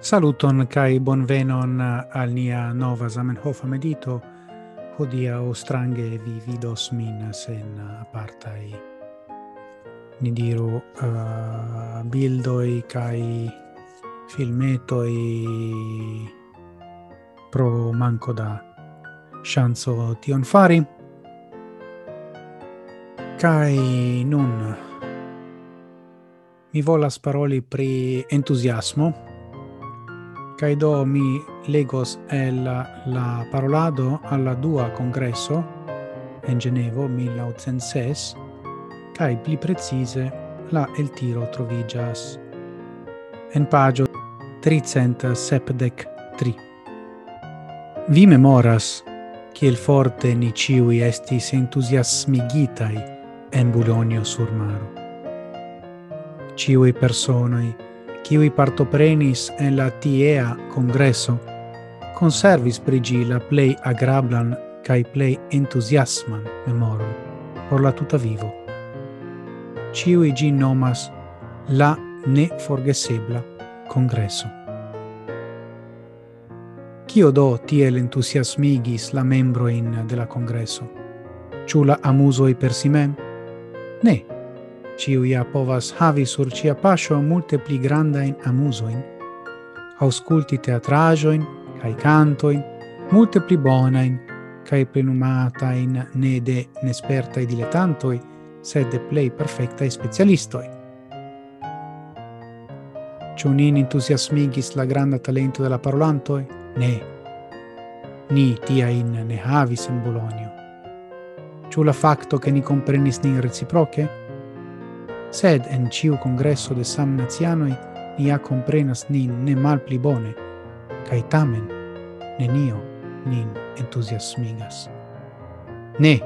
Saluton kai bonvenon al nia nova Zamenhof medito. Hodia o strange vi vidos min sen apartai. Ni diru uh, bildoi kai filmetoi pro manco da chanzo tion fari. Kai nun mi volas paroli pri entusiasmo Kai do mi legos el la parolado alla dua congresso en Genevo 1806 kai pli precise la el tiro trovigas en pagio 373. Vi memoras che il forte ni ciui estis entusiasmigitai en Bulonio sur maro. Ciui personoi qui partoprenis en la tiea congresso, conservis prigi la plei agrablan cae plei entusiasman memorum por la tuta vivo. Ciui gi nomas la ne forgesebla congresso. Cio do tiel entusiasmigis la membroin de la congresso? Ciula amusoi per si mem? Ne, ciu ia povas havi sur cia pasio multe pli grandain amusoin. Ausculti teatrajoin, cae cantoin, multe pli bonain, cae plenumatain ne de nespertai diletantoi, sed de plei perfectai specialistoi. Ciu nin entusiasmigis la granda talento de la parolantoi? Ne. Ni tiain ne havis in Bologna. Ciu la facto che ni comprenis nin reciproce? sed en ciu congresso de sam nazianoi ni ja comprenas nin ne mal pli bone, cae tamen nenio nin entusiasmigas. Ne,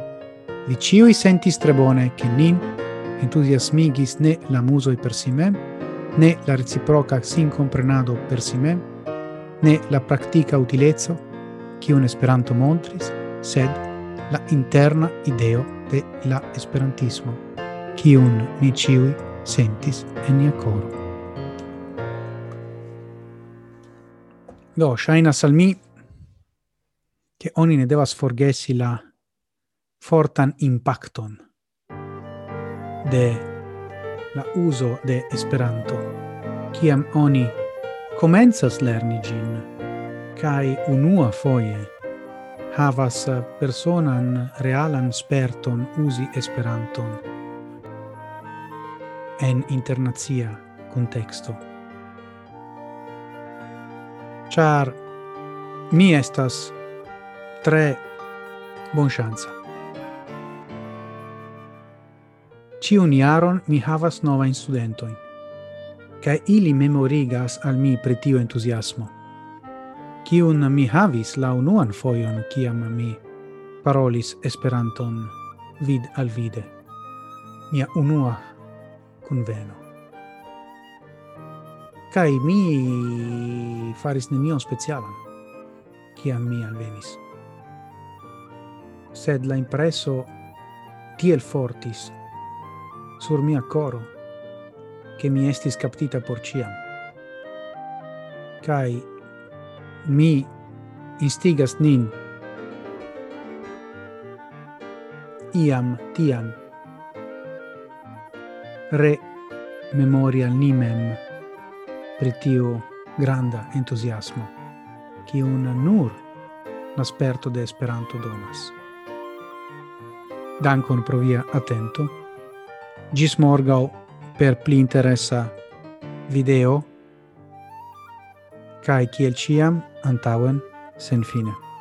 vi ciui sentis tre bone che nin entusiasmigis ne la musoi per si mem, ne la reciproca sin comprenado per si mem, ne la practica utilezzo, un Esperanto montris, sed la interna ideo de la esperantismo kiun ni ciui sentis en nia coro. Do, shainas al mi che oni ne devas forgesi la fortan impacton de la uso de Esperanto, kiam oni comenzas lerni gin, kai unua foie havas personan realan sperton usi Esperanton, en internazia contexto. Char mi estas tre bonŝanca. Ĉiun iaron mi havas nova in studentojn, Ca ili memorigas al mi pretio entusiasmo. entuziasmo, kiun mi havis la unuan foion kiam mi parolis Esperanton vid al vide. Mia unua conveno. Kai mi faris nenion specialan, ciam mi alvenis. Sed la impresso tiel fortis sur mia coro che mi estis captita por ciam. Kai mi instigas nin iam tiam re memoria al ni pri tiu granda entuziasmo, un nur l'asperto de Esperanto donas. Dankon pro via atento, gis morgau per pli interessa video, kai kiel ciam antauen sen fine.